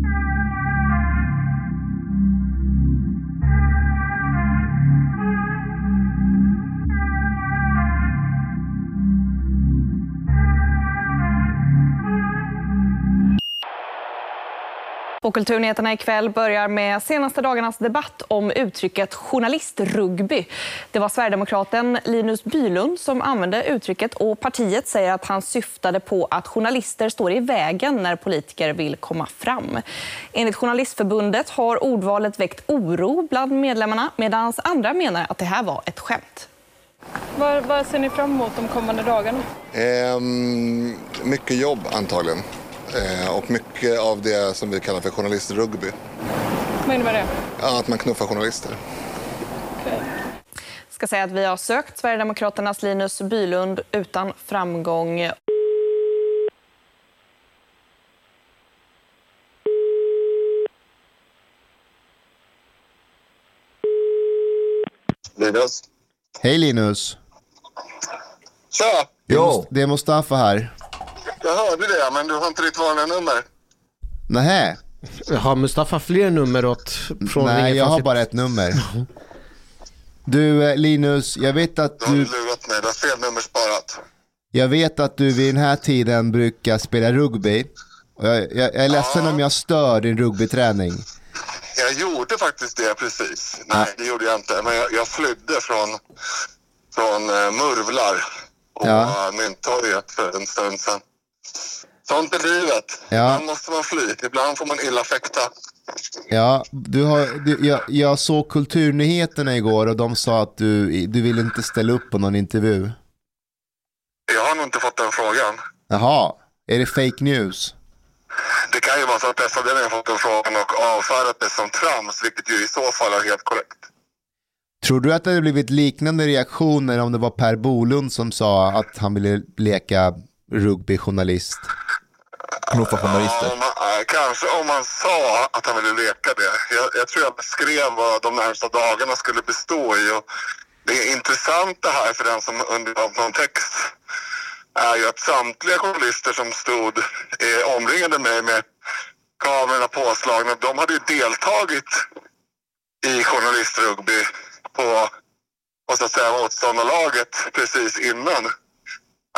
you Och Kulturnyheterna ikväll börjar med senaste dagarnas debatt om uttrycket journalistrugby. Det var sverigedemokraten Linus Bylund som använde uttrycket och partiet säger att han syftade på att journalister står i vägen när politiker vill komma fram. Enligt Journalistförbundet har ordvalet väckt oro bland medlemmarna medan andra menar att det här var ett skämt. Vad, vad ser ni fram emot de kommande dagarna? Ehm, mycket jobb antagligen. Eh, och mycket av det som vi kallar för journalistrugby. Vad innebär det? Ja, att man knuffar journalister. Okay. ska säga att vi har sökt Sverigedemokraternas Linus Bylund utan framgång. Linus. Hej Linus. Tja! Det är Mustafa här. Jag hörde det, men du har inte ditt vanliga nummer. Nähä. Har Mustafa fler nummer åt från Nej, jag har bara ett nummer. Du eh, Linus, jag vet att Du har du... lurat mig, du har fel nummer sparat. Jag vet att du vid den här tiden brukar spela rugby. Och jag, jag, jag är ledsen Ja. om jag stör din rugbyträning. Jag gjorde faktiskt det precis. Nej, det gjorde jag inte. Men jag, jag flydde från, från uh, Murvlar Ja. ja. Mynttorget för en stund sedan. Sånt är livet. Ja. Ibland måste man fly. Ibland får man illa fäkta. Ja, du har, du, jag, jag såg Kulturnyheterna igår och de sa att du, du vill inte ställa upp på någon intervju. Jag har nog inte fått den frågan. Jaha, är det fake news? Det kan ju vara så att pressavdelningen har fått den frågan och avfärdat det som trams, vilket ju i så fall är helt korrekt. Tror du att det hade blivit liknande reaktioner om det var Per Bolund som sa att han ville leka rugbyjournalist? Knuffa journalister. Ja, man, äh, kanske om man sa att han ville leka det. Jag, jag tror jag beskrev vad de närmsta dagarna skulle bestå i. Och det är intressant det här för den som undrar om någon text är ju att samtliga journalister som stod eh, omringade mig med kamerorna påslagna, de hade ju deltagit i journalistrugby på, på så att säga motståndarlaget precis innan.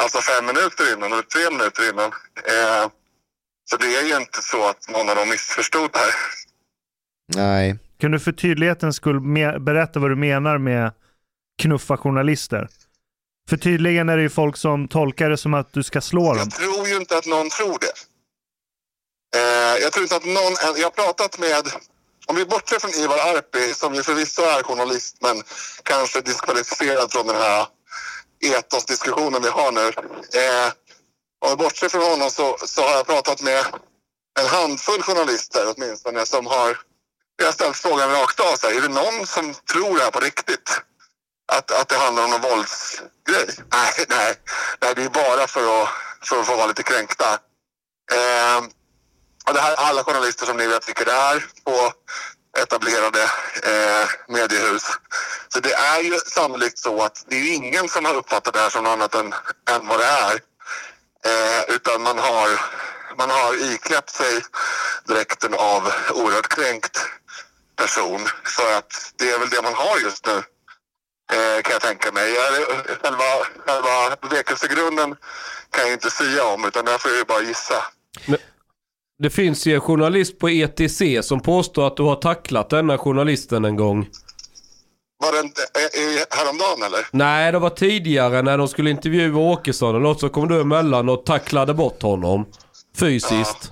Alltså fem minuter innan, eller tre minuter innan. Eh, så det är ju inte så att någon av dem missförstod det här. Nej. Kan du för tydlighetens skull berätta vad du menar med knuffa journalister? För tydligen är det ju folk som tolkar det som att du ska slå dem. Jag tror ju inte att någon tror det. Eh, jag tror inte att någon... Jag har pratat med... Om vi bortser från Ivar Arpi, som ju förvisso är journalist men kanske diskvalificerad från den här etosdiskussionen vi har nu. Eh, om vi bortser från honom så, så har jag pratat med en handfull journalister åtminstone som har... Jag har ställt frågan rakt av. Så här, är det någon som tror det här på riktigt? Att, att det handlar om någon våldsgrej? Nej, nej. nej det är bara för att, för att få vara lite kränkta. Eh, och det här är alla journalister som ni vet vilka det är på etablerade eh, mediehus. Så det är ju sannolikt så att det är ju ingen som har uppfattat det här som något annat än, än vad det är. Eh, utan man har, man har iklätt sig dräkten av oerhört kränkt person. För att det är väl det man har just nu. Eh, kan jag tänka mig. Själva, själva bevekelsegrunden kan jag inte säga om utan där får jag ju bara gissa. Det finns ju en journalist på ETC som påstår att du har tacklat denna journalisten en gång. Var det inte, eh, eh, häromdagen eller? Nej, det var tidigare när de skulle intervjua Åkesson eller något så kom du emellan och tacklade bort honom. Fysiskt.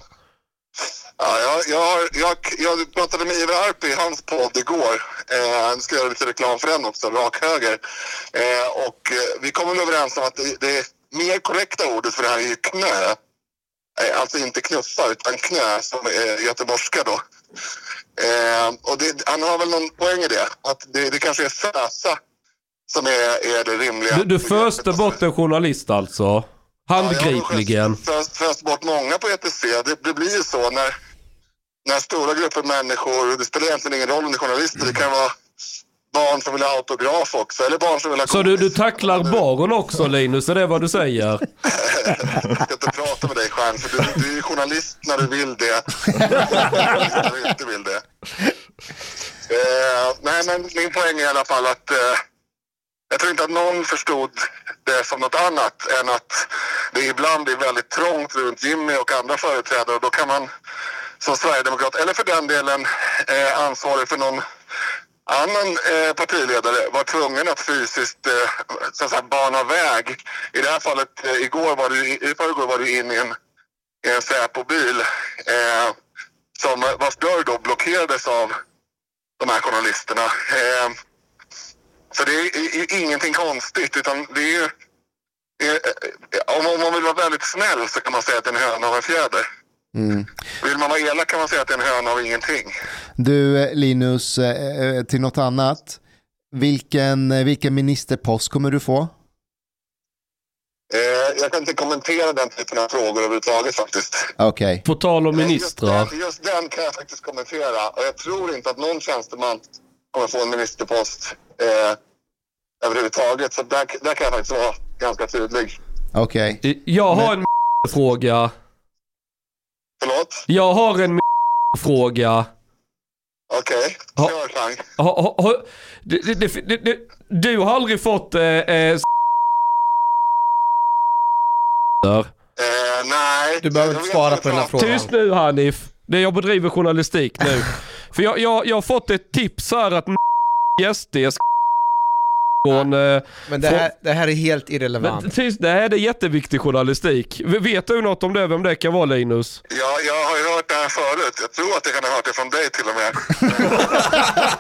Ja, jag, jag, har- jag, jag pratade med Ivar Arpi i hans podd igår. Eh, nu ska jag göra lite reklam för den också, rak höger. Eh, och eh, vi kom överens om att det, det mer korrekta ordet för det här är ju knö. Eh, alltså inte knuffa utan knö som är göteborgska då. Eh, och det, han har väl någon poäng i det. Att det, det kanske är fösa som är, är det rimliga. Du, du föste bort en journalist alltså? Handgripligen? föst, föst bort många på ETC. Det, det blir ju så när, när stora grupper människor, det spelar egentligen ingen roll om det är journalister, det kan vara barn som vill ha autograf också. Eller barn som vill ha Så du, du tacklar barn också Linus, är det vad du säger? Jag ska inte prata med dig Stjärn, för du, du är journalist när du vill det. när du inte vill det. Eh, nej, men min poäng är i alla fall att eh, jag tror inte att någon förstod det som något annat än att det ibland är väldigt trångt runt Jimmy och andra företrädare och då kan man som sverigedemokrat, eller för den delen eh, ansvarig för någon annan eh, partiledare var tvungen att fysiskt eh, så att säga, bana väg. I det här fallet, eh, igår var du, i förrgår var du inne i en, i en Säpo-bil eh, som eh, vars dörr då blockerades av de här journalisterna. Eh, så det är, är, är, ingenting konstigt utan det är ju... Eh, eh, om, om man vill vara väldigt snäll så kan man säga att det är en höna och en fjäder. Mm. Vill man vara elak kan man säga att det är en höna av ingenting. Du eh, Linus, eh, eh, till något annat. Vilken, vilken ministerpost kommer du få? Jag kan inte kommentera den typen av frågor överhuvudtaget faktiskt. Okej. På tal om ministrar. Just den, just den kan jag faktiskt kommentera. Och jag tror inte att någon tjänsteman kommer få en ministerpost eh, överhuvudtaget. Så där, där kan jag faktiskt vara ganska tydlig. Okej. Jag har en fråga. Förlåt? Jag har en fråga. Okej, Ja. kör det, det, du har aldrig fått eh, eh, Eh, nej. Du behöver inte svara på du den här frågan. Tyst nu Hanif. Det jag bedriver journalistik nu. För jag, jag, jag har fått ett tips här att SD ska från... Eh, Men det här, det här är helt men, irrelevant. tyst, det här är jätteviktig journalistik. Vet du något om det, vem det kan vara Linus? Ja, jag har ju hört det här förut. Jag tror att jag kan ha hört det från dig till och med.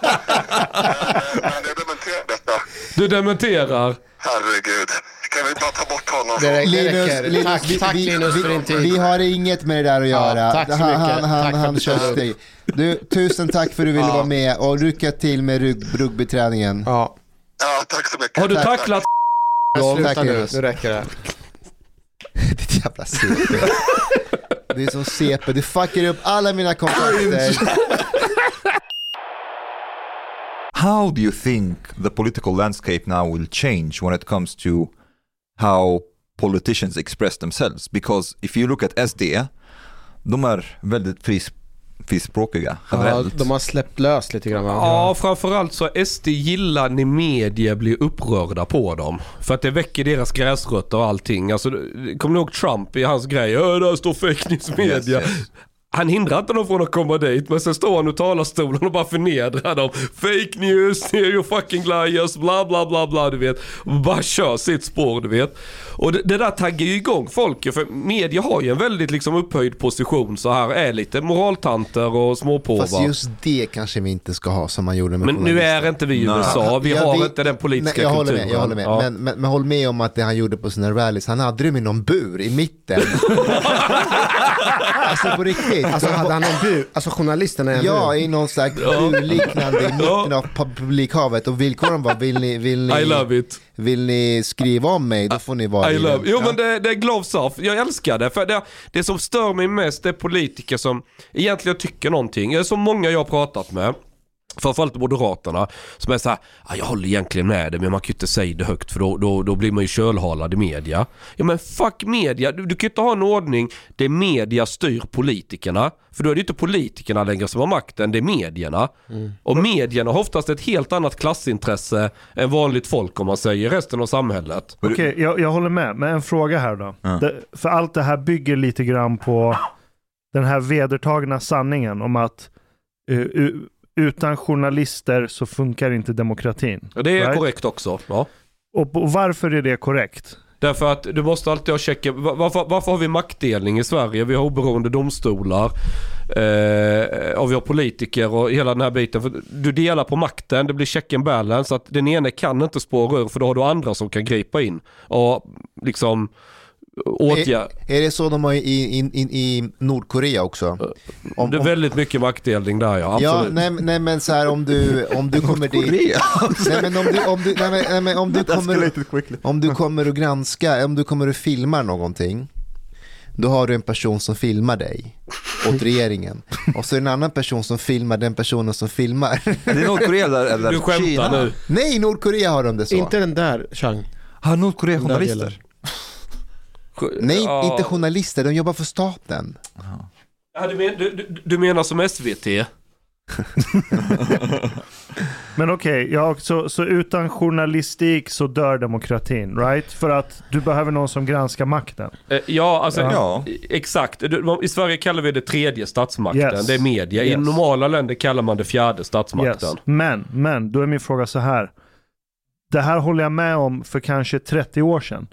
Eh, Men jag dementerar detta. Du dementerar. Herregud. Kan vi bara ta bort honom? Det, det Linus, räcker. Linus, tack, vi, tack vi, Linus för din tid. Vi har inget med det där att Ja, göra. tack så han, mycket. han, han, Tack för han kör dig. Du, tusen tack för att du ville Ja. vara med och lycka till med rugbyträningen. Ja, Ja, tack så mycket. Har du Tack. tacklat men sluta tack, nu. Nu räcker det. Ditt jävla CP. Det är som CP, du fuckar upp alla mina kontakter. How do you think the political landscape now will change when it comes to how politicians express themselves? Because if you look at SD, de är väldigt fris, frispråkiga Ja, generellt. de har släppt lös lite grann? Ja, framförallt så SD gillar när media blir upprörda på dem. För att det väcker deras gräsrötter och allting. Alltså, kommer du ihåg Trump i hans grej? "Ö, där står fake news media. Yes, yes. Han hindrar inte dem från att komma dit, men sen står han i talarstolen och bara förnedrar dem. Fake news, you're fucking liars, bla bla bla bla, du vet. Och bara kör sitt spår, du vet. Och det, det där taggar ju igång folk ju, för media har ju en väldigt liksom upphöjd position så här, är lite moraltanter och småpåvar. Fast just det kanske vi inte ska ha som man gjorde med Men nu är inte vi i. USA, vi Ja, har vi- inte den politiska Nej, jag håller kulturen. med, jag håller med. Ja. Men, men, men håll med om att det han gjorde på sina rallys, han hade dem i någon bur i mitten. alltså på riktigt. Alltså hade han en bur? Alltså journalisterna är en Ja, bur? i någon slags burliknande i mitten av publikhavet och villkoren var vill ni, vill I ni, love it. Vill ni skriva om mig då får ni vara I love. Jo Ja. men det, det är gloves off. Jag älskar det. För det, det som stör mig mest är politiker som egentligen tycker någonting. Det är så många jag har pratat med. Framförallt Moderaterna som är så här, "Ah, jag håller egentligen med dig men man kan ju inte säga det högt för då, då, då blir man ju kölhalad i media. Ja men fuck media, du, du kan ju inte ha en ordning där media styr politikerna. För då är det ju inte politikerna längre som har makten, det är medierna. Och medierna har oftast ett helt annat klassintresse än vanligt folk om man säger resten av samhället. Okej, jag, jag håller med. Men en fråga här då. Det, för allt det här bygger lite grann på den här vedertagna sanningen om att eh, u- utan journalister så funkar inte demokratin. Det är Right? korrekt också. Ja. Och, och varför är det korrekt? Därför att du måste alltid ha checken. Va- Varför, varför har vi maktdelning i Sverige? Vi har oberoende domstolar. Eh, och vi har politiker och hela den här biten. För du delar på makten, det blir check and balance. Att den ene kan inte spåra ur för då har du andra som kan gripa in. Och liksom åtgärda. Är det så de har i, i, i, i Nordkorea också? Om, Det är väldigt mycket maktdelning där ja. ja, Absolut. nej, nej men så här om du, om du kommer dit. Nej men om du, om du, nej, men, nej, men om du kommer, om du kommer att granska, om du kommer att filma någonting, då har du en person som filmar dig åt regeringen. och så är det en annan person som filmar den personen som filmar. Är det Nordkorea eller, eller Du skämtar Kina? nu. Nej, Nordkorea har de det så. Inte den där, Chang. Har Nordkorea där journalister? Nej, Ja. inte journalister, de jobbar för staten. Ja, du, men, du, du, menar som SVT? Men okej, ja, så, så utan journalistik så dör demokratin, right? För att du behöver någon som granskar makten. Eh, Ja, alltså Ja. exakt. I Sverige kallar vi det tredje statsmakten. Yes. Det är media. I Yes. normala länder kallar man det fjärde statsmakten. Yes. Men, men, då är min fråga så här. Det här håller jag med om för kanske 30 år sedan.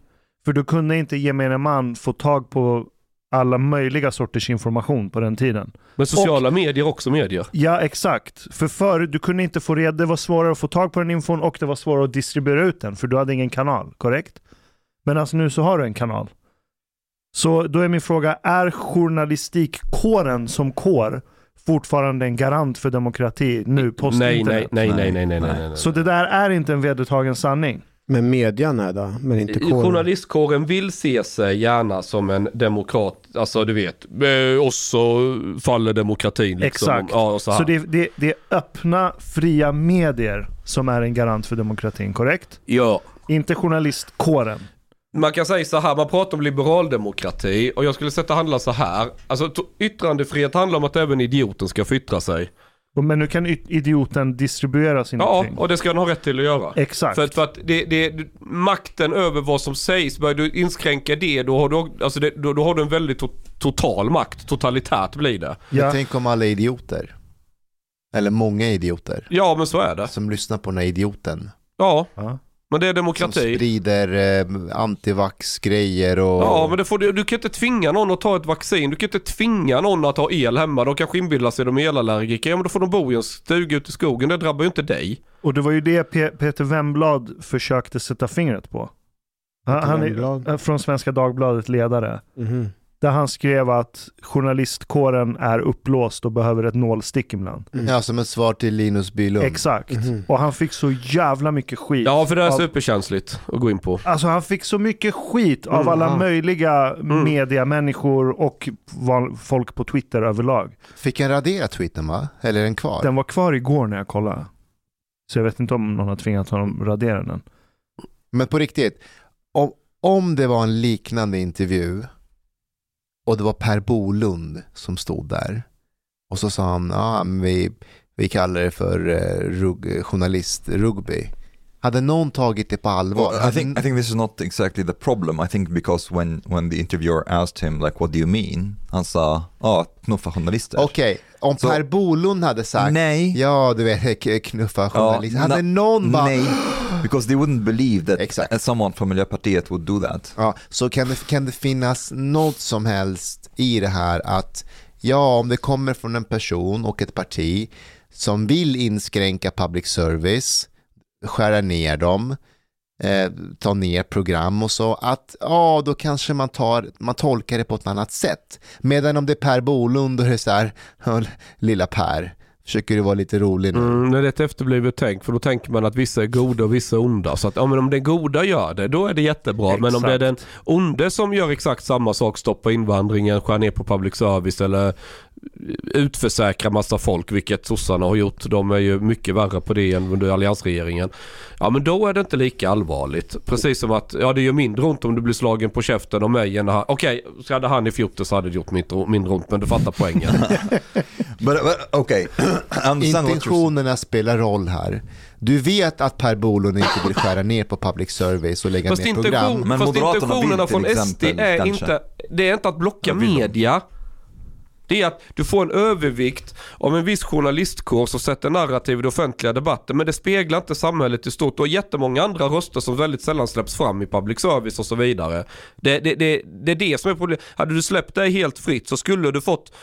För då kunde inte gemene man få tag på alla möjliga sorters information på den tiden. Men sociala medier är också medier. Ja, exakt. För förut, du kunde inte få reda, det var svårare att få tag på den infon och det var svårare att distribuera ut den, för du hade ingen kanal, korrekt? Men alltså nu så har du en kanal. Så då är min fråga, är journalistikkåren som kår fortfarande en garant för demokrati nu post Nej, nej, nej, nej, nej, nej, nej, nej. Så det där är inte en vedertagen sanning. Men median är då, men inte kåren. Journalistkåren vill se sig gärna som en demokrat, alltså du vet, eh, och så faller demokratin liksom. Exakt. Ja, och så. Så det, det, det är öppna, fria medier som är en garant för demokratin, korrekt? Ja. Inte journalistkåren. Man kan säga så här, man pratar om liberaldemokrati och jag skulle sätta handla så här. Alltså yttrandefrihet handlar om att även idioten ska få yttra sig. Men nu kan idioten distribuera sin Ja, yttring. och det ska han ha rätt till att göra. Exakt. För, att- för att det, det, makten över vad som sägs, börjar du inskränka det, då har du, alltså det, då, då har du en väldigt to, total makt. Totalitärt blir det. Ja. Tänk om alla idioter. Eller många idioter. Ja, men så är det. Som lyssnar på den här idioten. Ja, Ja. Men det är Som demokrati. sprider eh, antivax-grejer och... Ja, men det får, du, du kan inte tvinga någon att ta ett vaccin. Du kan inte tvinga någon att ha el hemma. De kanske inbillar sig de är elallergiker. Ja, men då får de bo i en stuga ute i skogen. Det drabbar ju inte dig. Och det var ju det Pe- Peter Wemblad försökte sätta fingret på. Han, han är eh, från Svenska Dagbladet ledare. Mhm. Där han skrev att journalistkåren är upplåst och behöver ett nålstick ibland. Ja, som ett svar till Linus Bylund. Exakt. Mhm. Och han fick så jävla mycket skit. Ja, för det är av, superkänsligt att gå in på. Alltså han fick så mycket skit av Mm, alla möjliga mediamänniskor och folk på Twitter överlag. Fick han radera tweeten va? Eller är den kvar? Den var kvar igår när jag kollade. Så jag vet inte om någon har tvingat honom radera den. Men på riktigt, om, om det var en liknande intervju och det var Per Bolund som stod där och så sa han, men vi, vi kallar det för eh, rug, journalist-rugby. Hade någon tagit det på allvar? Well, I think I think this is not exactly the problem. I think because when when the interviewer asked him like what do you mean? Han sa, ja, knuffa journalister. Okej, om Så- Per Bolund hade sagt, Nej. ja du vet, knuffa Ja, journalister. hade na- någon bara, Nej, because they wouldn't believe that Exakt. someone from Miljöpartiet would do that. Ja, så kan det, kan det finnas något som helst i det här att ja, om det kommer från en person och ett parti som vill inskränka public service, skära ner dem, eh, ta ner program och så, att ja, då kanske man, tar, man tolkar det på ett annat sätt. Medan om det är Per Bolund och det är så här, "Ja, lilla Per, försöker du vara lite rolig nu? Mm, det är ett efterblivet tänk för då tänker man att vissa är goda och vissa är onda. Så att ja, men om den goda gör det, då är det jättebra. Men om det är den onde som gör exakt samma sak, stoppa invandringen, skär ner på public service eller utförsäkra massa folk, vilket sossarna har gjort. De är ju mycket värre på det än under alliansregeringen. Ja men då är det inte lika allvarligt. Precis som att, ja det gör mindre ont om du blir slagen på käften av mig än han, okej, så hade han i fjorton så hade det gjort mindre, mindre ont, men du fattar poängen. But, but okay. Intentionerna spelar roll här. Du vet att Per Bolund inte vill skära ner på public service och lägga Fast, ner program. Men fast Moderaterna intentionerna vill till från SD exempel är kanske. inte, det är inte att blocka vill de? Det är att du får en övervikt av en viss journalistkår som sätter narrativ i den offentliga debatten. Men det speglar inte samhället i stort. Och jättemånga andra röster som väldigt sällan släpps fram i public service och så vidare. Det, det, det, det är det som är problemet. Hade du släppt det helt fritt så skulle du fått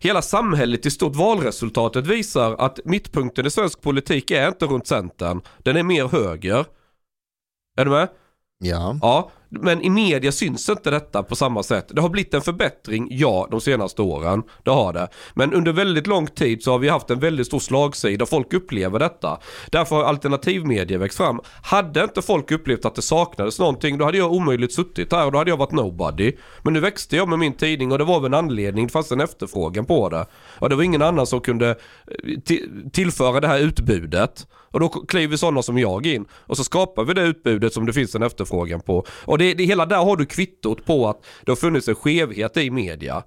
Hela samhället i stort valresultatet visar att mittpunkten i svensk politik är inte runt centern. Den är mer höger. Är du med? Ja. Ja, men i media syns inte detta på samma sätt. Det har blivit en förbättring, ja, de senaste åren. Det har det. Men under väldigt lång tid så har vi haft en väldigt stor slagsida. Folk upplever detta. Därför har alternativmedia växt fram. Hade inte folk upplevt att det saknades någonting, då hade jag omöjligt suttit här och då hade jag varit nobody. Men nu växte jag med min tidning och det var väl en anledning. Det fanns en efterfrågan på det. Och det var ingen annan som kunde eh, tillföra det här utbudet. Och då kliver sådana som jag in. Och så skapar vi det utbudet som det finns en efterfrågan på. Och det, det hela där har du kvittot på att det har funnits en skevhet i media.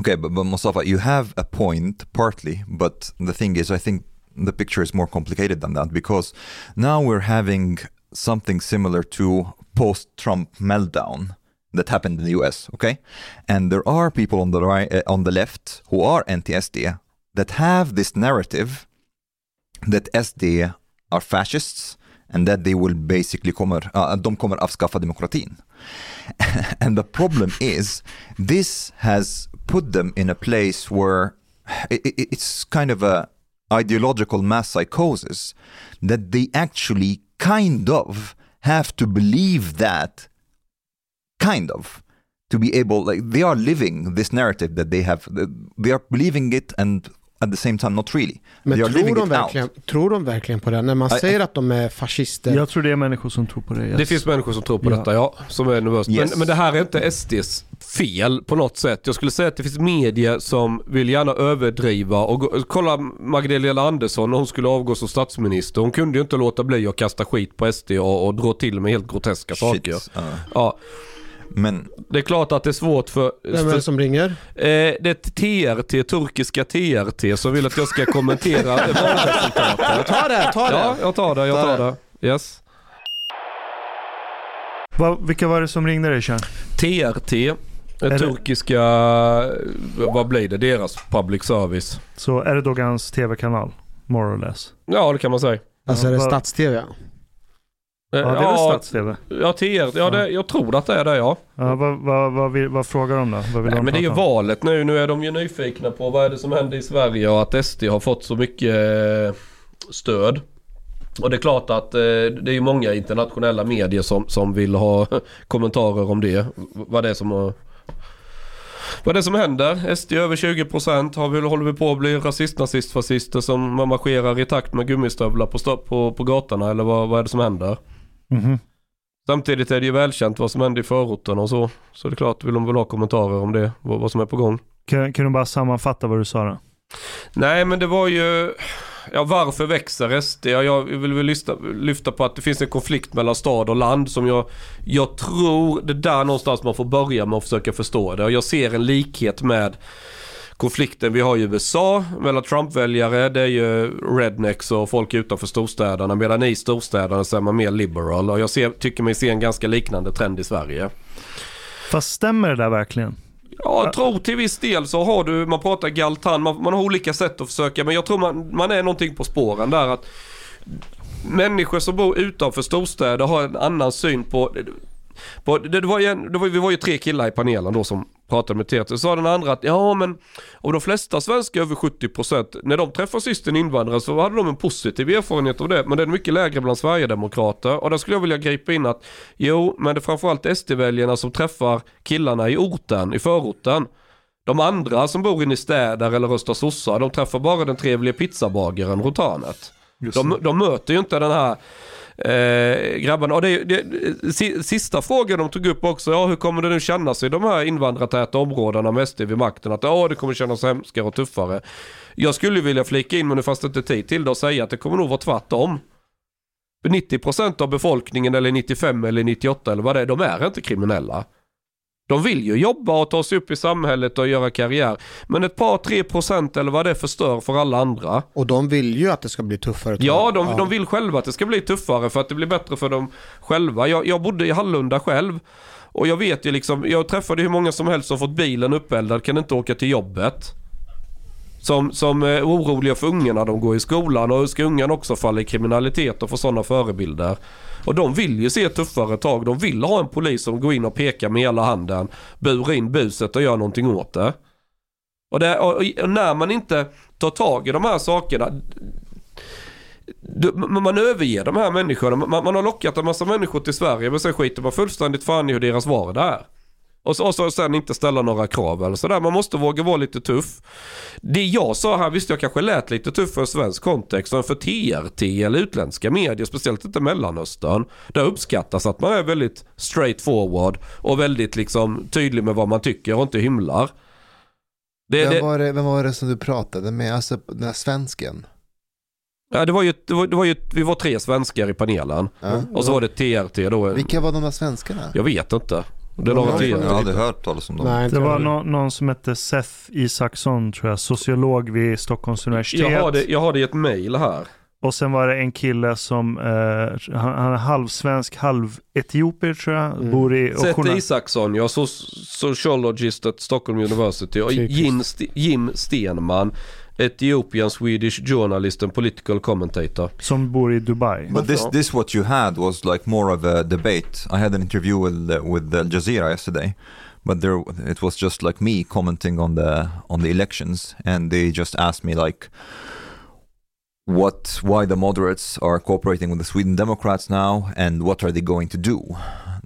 Okay, but, but Mustafa, you have a point partly, but the thing is, I think the picture is more complicated than that because now we're having something similar to post-Trump meltdown that happened in the US. Okay, and there are people on the right, uh, on the left who are anti-SD that have this narrative that SD are fascists and that they will basically kommer, uh, de kommer avskaffa demokratin. and the problem is this has put them in a place where it, it- it's kind of a ideological mass psychosis that they actually kind of have to believe that kind of to be able like they are living this narrative that they have they are believing it and at the same time not really Men tror de, verkligen, tror de verkligen på det? När man I- säger att de är fascister. Jag tror det är människor som tror på det. yes. Det finns människor som tror på Ja. detta, ja. Som är nervösa. Yes. Men, men det här är inte SDs fel på något sätt. Jag skulle säga att det finns medier som vill gärna överdriva. Och gå, kolla Magdalena Andersson när hon skulle avgå som statsminister. Hon kunde ju inte låta bli att kasta skit på SD och, och dra till med helt groteska saker. Shit. Uh, Ja, men det är klart att det är svårt för... Vem är det som ringer? Eh, det är TRT, turkiska TRT, som vill att jag ska kommentera valresultatet. Ta det, ta det! Ja, jag tar det, jag Ta tar det. Yes. Vad- vilka var det som ringde dig Sean? TRT, det det- turkiska, vad blir det, deras public service. Så Erdogans tv-kanal, more or less. Ja, det kan man säga. Alltså är det stats-tv? Eh, Ja, det är väl ja, stats-tv? ja, TRT, ja, det, jag tror att det är det ja. Ja, vad, vad, vad, vill, vad frågar de då? Vad vill Nej, de men det är ju om? valet nu. Nu är de ju nyfikna på vad är det som händer i Sverige och att SD har fått så mycket eh, stöd. Och det är klart att eh, det är många internationella medier som, som vill ha kommentarer om det. Vad det är som har vad det är som händer. SD över 20% har vi, håller vi på att bli rasist, nazist, fascister som marscherar i takt med gummistövlar på, på, på gatorna eller vad, vad är det som händer? Mhm. Samtidigt är det ju välkänt vad som händer i förorten och så. Så det är klart, vill de väl ha kommentarer om det, vad, vad som är på gång. Kan, kan du bara sammanfatta vad du sa då? Nej men det var ju, ja varför växer SD? Ja, jag vill väl lyfta, lyfta på att det finns en konflikt mellan stad och land som jag, jag tror det är där någonstans man får börja med att försöka förstå det. Och jag ser en likhet med konflikten vi har i USA mellan Trump-väljare. Det är ju rednecks och folk utanför storstäderna. Medan i storstäderna så är man mer liberal. Och jag ser, tycker mig se en ganska liknande trend i Sverige. Fast stämmer det där verkligen? Ja, jag tror till viss del så har du, man pratar galtan, man, man har olika sätt att försöka, men jag tror man, man är någonting på spåren där att människor som bor utanför storstäder har en annan syn på, på det, var ju det var, vi var ju tre killar i panelen då som pratade med TT, sa den andra att ja men och de flesta svenskar över 70% när de träffar sist en invandrare så hade de en positiv erfarenhet av det, men det är mycket lägre bland Sverigedemokrater och där skulle jag vilja gripa in att jo, men det är framförallt SD-väljarna som träffar killarna i orten, i förorten. De andra som bor inne i städer eller röstar sossar, de träffar bara den trevliga pizzabagaren runt hörnet. De, de möter ju inte den här eh, grabbarna. Och det, det, sista frågan de tog upp också, ja hur kommer det nu kännas i de här invandrartäta områdena med SD vid makten? Att ja, det kommer kännas hemskare och tuffare. Jag skulle vilja flika in, men nu fanns det inte tid till det, och säga att det kommer nog vara tvärtom. 90% av befolkningen, eller 95 eller 98 eller vad det är, de är inte kriminella. De vill ju jobba och ta sig upp i samhället och göra karriär. Men ett par, tre procent eller vad det förstör för alla andra. Och de vill ju att det ska bli tuffare. Ja, de, de vill själva att det ska bli tuffare för att det blir bättre för dem själva. Jag, jag bodde i Hallunda själv och jag vet ju liksom, jag träffade hur många som helst som fått bilen uppeldad, kan inte åka till jobbet. Som, som är oroliga för ungarna, de går i skolan och ska ungarna också falla i kriminalitet och få sådana förebilder. Och de vill ju se tuffare tag. De vill ha en polis som går in och pekar med hela handen, Bur in buset och gör någonting åt det. Och, det, och, och när man inte tar tag i de här sakerna. du, man man överger de här människorna. Man, man har lockat en massa människor till Sverige men sen skiter man fullständigt fan i hur deras vardag är. Och så, och så sen inte ställa några krav eller sådär. Man måste våga vara lite tuff. Det jag sa här, visst jag kanske lät lite tuff för en svensk kontext, men för TRT eller utländska medier, speciellt inte Mellanöstern, där uppskattas att man är väldigt straight forward och väldigt liksom tydlig med vad man tycker och inte hymlar. Det, Vem, var det, vem var det som du pratade med, alltså den här svensken? ja, det var ju, det var, det var ju, vi var tre svenskar i panelen. Ja. Och så var det TRT då. Vilka var de där svenskarna? Jag vet inte. Det Ja. Jag har aldrig hört talas om dem. Nej, Det var jag. nå- någon som hette Seth Isaksson tror jag, sociolog vid Stockholms universitet. Jag har, det, jag har det i ett mail här. Och sen var det en kille som, eh, han, han är halvsvensk, halvetiopier tror jag, Mm. bor i... Seth Isaksson, jag är so- sociologist at Stockholm University. Och. Jim, St- Jim Stenman, Ethiopian Swedish journalist and political commentator. som bor i Dubai. But this, this what you had was like more of a debate. I had an interview with uh, with Al Jazeera yesterday, but there it was just like me commenting on the on the elections, and they just asked me like, what, why the moderates are cooperating with the Sweden Democrats now, and what are they going to do?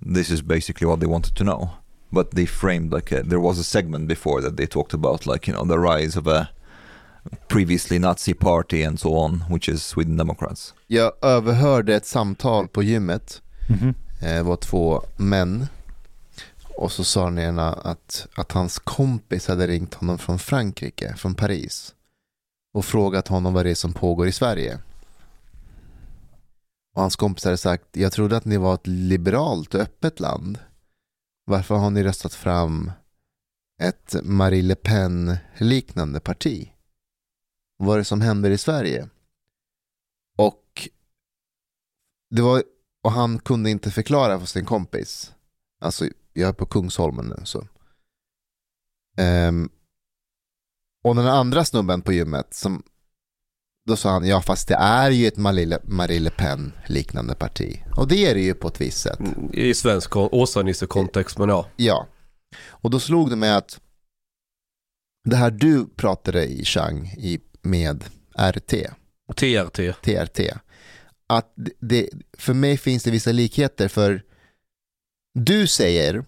This is basically what they wanted to know. But they framed like a, there was a segment before that they talked about like you know the rise of a previously Nazi party and so on, which is Sweden Democrats. Jag överhörde ett samtal på gymmet. Mhm. Eh, Det var två män. Och så sa den ena att, att hans kompis hade ringt honom från Frankrike, från Paris. Och frågat honom vad det är som pågår i Sverige. Och hans kompis hade sagt, jag trodde att ni var ett liberalt och öppet land. Varför har ni röstat fram ett Marie Le Pen-liknande parti? Vad är det som händer i Sverige? Och det var, och han kunde inte förklara för sin kompis. Alltså, jag är på Kungsholmen nu så. Ehm, och den andra snubben på gymmet som då sa han, ja fast det är ju ett Marie Le, Marie Le Pen liknande parti. Och det är det ju på ett visst sätt. I svensk kon- Åsa-Nisse-kontext, men ja. Ja. Och då slog det mig att det här du pratade i Chang i, med RT, TRT. TRT, att det, för mig finns det vissa likheter för du säger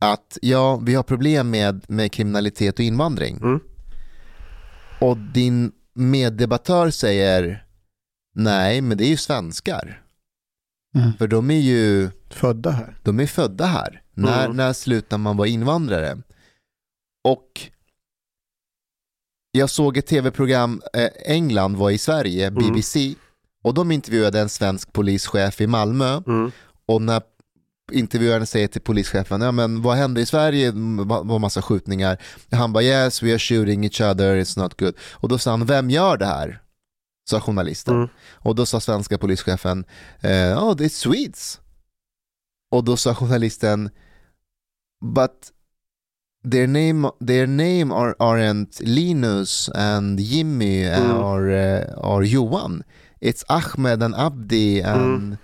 att ja, vi har problem med, med kriminalitet och invandring. Mm. Och din meddebattör säger nej, men det är ju svenskar. Mm. För de är ju Födda här. de är födda här. När, Mm. när slutar man vara invandrare? Och jag såg ett tv-program, eh, England var i Sverige, Mm. BBC, och de intervjuade en svensk polischef i Malmö. Mm. Och när intervjuaren säger till polischefen, ja men vad händer i Sverige? Det var massa skjutningar. Han bara, yes we are shooting each other, it's not good. Och då sa han, vem gör det här? Sa journalisten. Mm. Och då sa svenska polischefen, eh, oh det är Swedes. Och då sa journalisten, but their name, their name are, aren't Linus and Jimmy Mm. or, uh, or Johan. It's Ahmed and Abdi and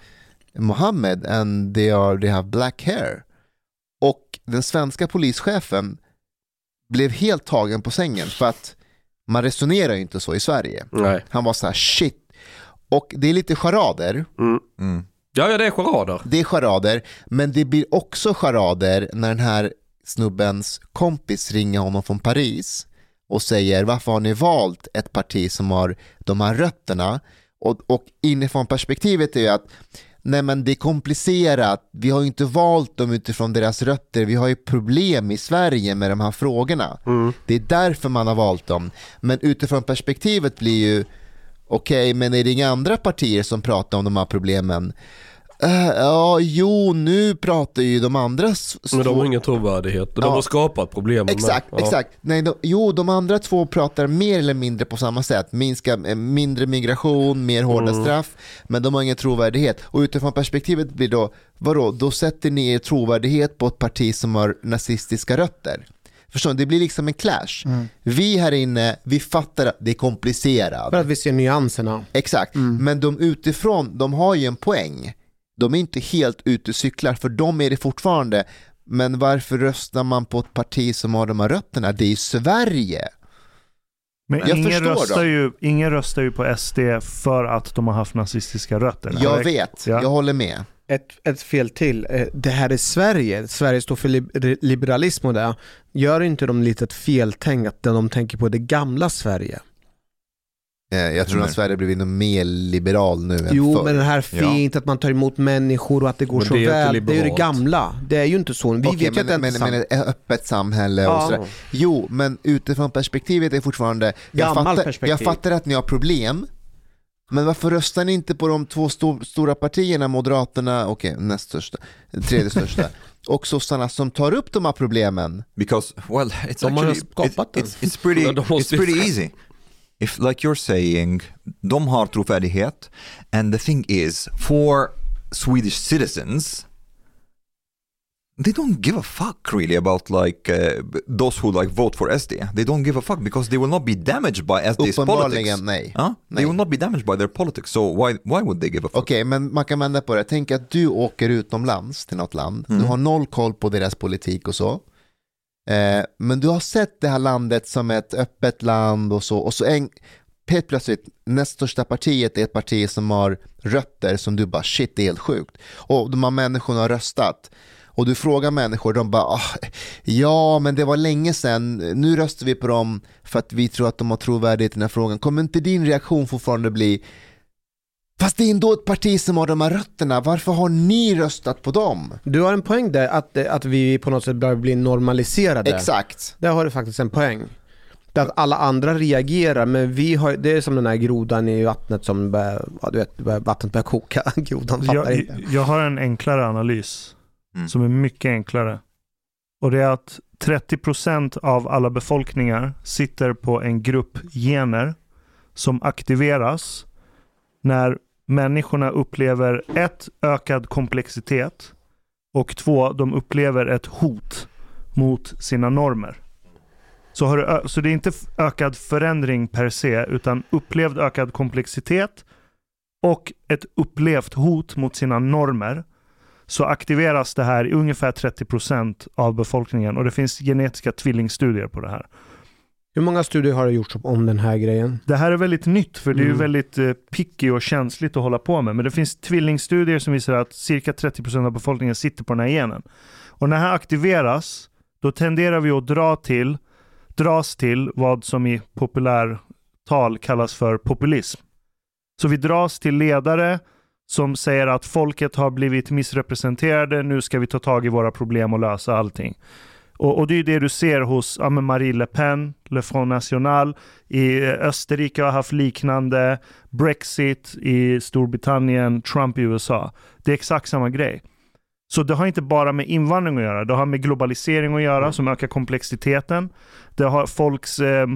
Mohammed and they, are, they have black hair. Och den svenska polischefen blev helt tagen på sängen för att man resonerar ju inte så i Sverige. Nej. Han var så här shit. Och det är lite charader. Mm. Mm. Ja, ja, det är charader. Det är charader, men det blir också charader när den här snubbens kompis ringer honom från Paris och säger varför har ni valt ett parti som har de här rötterna? Och, och inifrån perspektivet är ju att nej men det är komplicerat, vi har ju inte valt dem utifrån deras rötter, vi har ju problem i Sverige med de här frågorna. Mm. Det är därför man har valt dem. Men utifrån perspektivet blir ju okej, men är det inga andra partier som pratar om de här problemen? Eh, ja, jo, nu pratar ju de andra... Men de har ingen trovärdighet. De Ja. har skapat problemen. Exakt, Ja. exakt. Nej, de, jo, de andra två pratar mer eller mindre på samma sätt. Minska, eh, mindre migration, mer hårda Mm. straff, men de har ingen trovärdighet. Och utifrån perspektivet blir då, vadå, då sätter ni er trovärdighet på ett parti som har nazistiska rötter. Förstår ni? Det blir liksom en clash. Vi här inne, vi fattar att det är komplicerat. För att vi ser nyanserna. Exakt, men de utifrån, de har ju en poäng. De är inte helt ute och cyklar, för de är det fortfarande. Men varför röstar man på ett parti som har de här rötterna? Det är Sverige. Men Jag ingen röstar, dem. ju, ingen röstar ju på SD för att de har haft nazistiska rötter. Jag vet, Ja. jag håller med. Ett, ett fel till. Eh, Det här är Sverige. Sverige står för lib- liberalism och det. Gör inte de lite ett feltänk att de tänker på det gamla Sverige? Eh, Jag tror att Sverige blivit nog mer liberal nu än Jo, förr. men det här fint att man tar emot människor och att det går Men så det väl. Det är ju det gamla. Det är ju inte så. Vi Okej, vet ju att det men, inte är men ett öppet samhälle och Ja. sådär. Jo, men utifrån perspektivet är fortfarande, jag fattar, perspektiv. jag fattar att ni har problem, men varför röstar ni inte på de två sto- stora partierna, Moderaterna, okej, näst största, tredje största, och sossarna som tar upp de här problemen? Because well, it's De har actually skapat it's, den. it's, it's pretty Ja, it's pretty easy. If like you're saying, de har trovärdighet and the thing is for Swedish citizens they don't give a fuck really about like uh, those who like vote for SD. They don't give a fuck because they will not be damaged by SD's politics. Nej. Huh? Nej. They will not be damaged by their politics. So why why would they give a fuck? Okej, men man kan vända på det. Tänk att du åker utomlands till något land. Mm. Du har noll koll på deras politik och så. Eh, men du har sett det här landet som ett öppet land och så. Och så en, helt plötsligt, näst största partiet är ett parti som har rötter som du bara shit, det är helt sjukt. Och de här människorna har röstat. Och du frågar människor, de bara ah, ja men det var länge sedan, nu röstar vi på dem för att vi tror att de har trovärdighet i den här frågan. Kommer inte din reaktion fortfarande bli Fast det är ändå ett parti som har de här rötterna, varför har ni röstat på dem? Du har en poäng där, att, att vi på något sätt börjar bli normaliserade. Exakt. Där har du faktiskt en poäng. Det att alla andra reagerar, men vi har, det är som den här grodan i vattnet som börjar, ja, du vet, vattnet börjar koka. Grodan fattar Jag, inte. jag har en enklare analys Mm. som är mycket enklare. Och det är att 30% av alla befolkningar sitter på en grupp gener som aktiveras när människorna upplever ett, ökad komplexitet och två, de upplever ett hot mot sina normer. Så, har du, så det är inte ökad förändring per se, utan upplevd ökad komplexitet och ett upplevt hot mot sina normer så aktiveras det här i ungefär 30% av befolkningen och det finns genetiska tvillingstudier på det här. Hur många studier har det gjorts om den här grejen? Det här är väldigt nytt för det är ju Mm. väldigt eh, picky och känsligt att hålla på med. Men det finns tvillingstudier som visar att cirka 30% av befolkningen sitter på den här genen. Och när det här aktiveras, då tenderar vi att dra till, dras till vad som i populärtal kallas för populism. Så vi dras till ledare som säger att folket har blivit missrepresenterade, nu ska vi ta tag i våra problem och lösa allting. Och, och det är det du ser hos ja, Marie Le Pen, Le Front National. I eh, Österrike har haft liknande. Brexit i Storbritannien, Trump i USA. Det är exakt samma grej. Så det har inte bara med invandring att göra. Det har med globalisering att göra som ökar komplexiteten. Det har folks eh,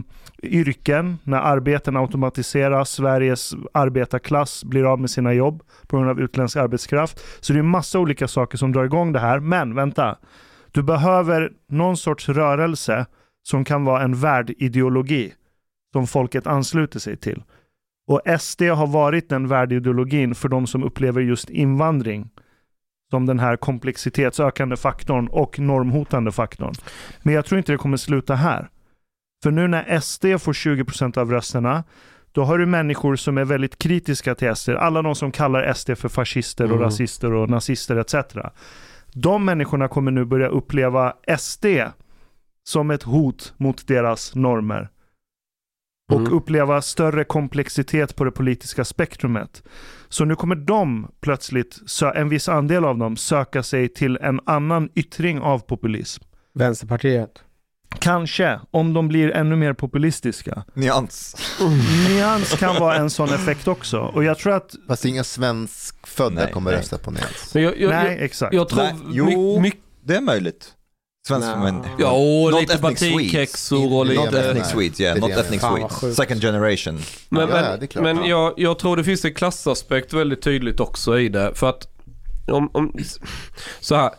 yrken, när arbeten automatiseras, Sveriges arbetarklass blir av med sina jobb på grund av utländsk arbetskraft. Så det är massa olika saker som drar igång det här. Men vänta, du behöver någon sorts rörelse som kan vara en värdideologi som folket ansluter sig till. Och SD har varit den värdideologin för de som upplever just invandring som den här komplexitetsökande faktorn och normhotande faktorn. Men jag tror inte det kommer sluta här. För nu när SD får 20% av rösterna, då har du människor som är väldigt kritiska till SD. Alla de som kallar SD för fascister och Mm. rasister och nazister etc. De människorna kommer nu börja uppleva SD som ett hot mot deras normer. Och Mm. uppleva större komplexitet på det politiska spektrumet. Så nu kommer de plötsligt, en viss andel av dem, söka sig till en annan yttring av populism. Vänsterpartiet. Kanske, om de blir ännu mer populistiska. Nyans. Nyans kan vara en sån effekt också. Och jag tror att, Fast inga svenskfödda Nej, kommer nej. rösta på Nyans. Men jag, jag, nej jag, exakt. jag tror Nej, jo. my, mycket... Det är möjligt. Svensk, Nej. men... Ja, och Not lite batikhäxor och Not Not lite... ethnic Swedes, yeah. Not ethnic Swedes. Second generation. Men, Ja, men, men Ja. jag, jag tror det finns en klassaspekt väldigt tydligt också i det. För att om, om, så här,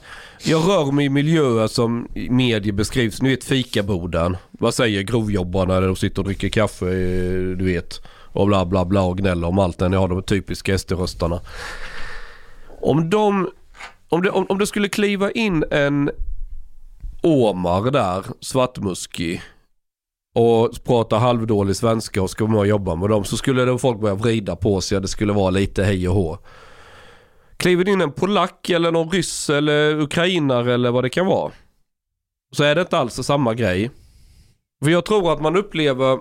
jag rör mig i miljöer som i medier beskrivs. Ni vet fikaboden. Vad säger grovjobbarna när de sitter och dricker kaffe, eh, du vet. Och bla bla bla och gnäller om allt när ni har de typiska SD-röstarna. Om de, om det, om, om det skulle kliva in en Omar där, svartmuskig. och prata halvdålig svenska och ska vara med och jobba med dem så skulle då folk börja vrida på sig och det skulle vara lite hej och hå. Kliver det in en polack eller någon ryss eller ukrainare eller vad det kan vara. Så är det inte alls samma grej. För jag tror att man upplever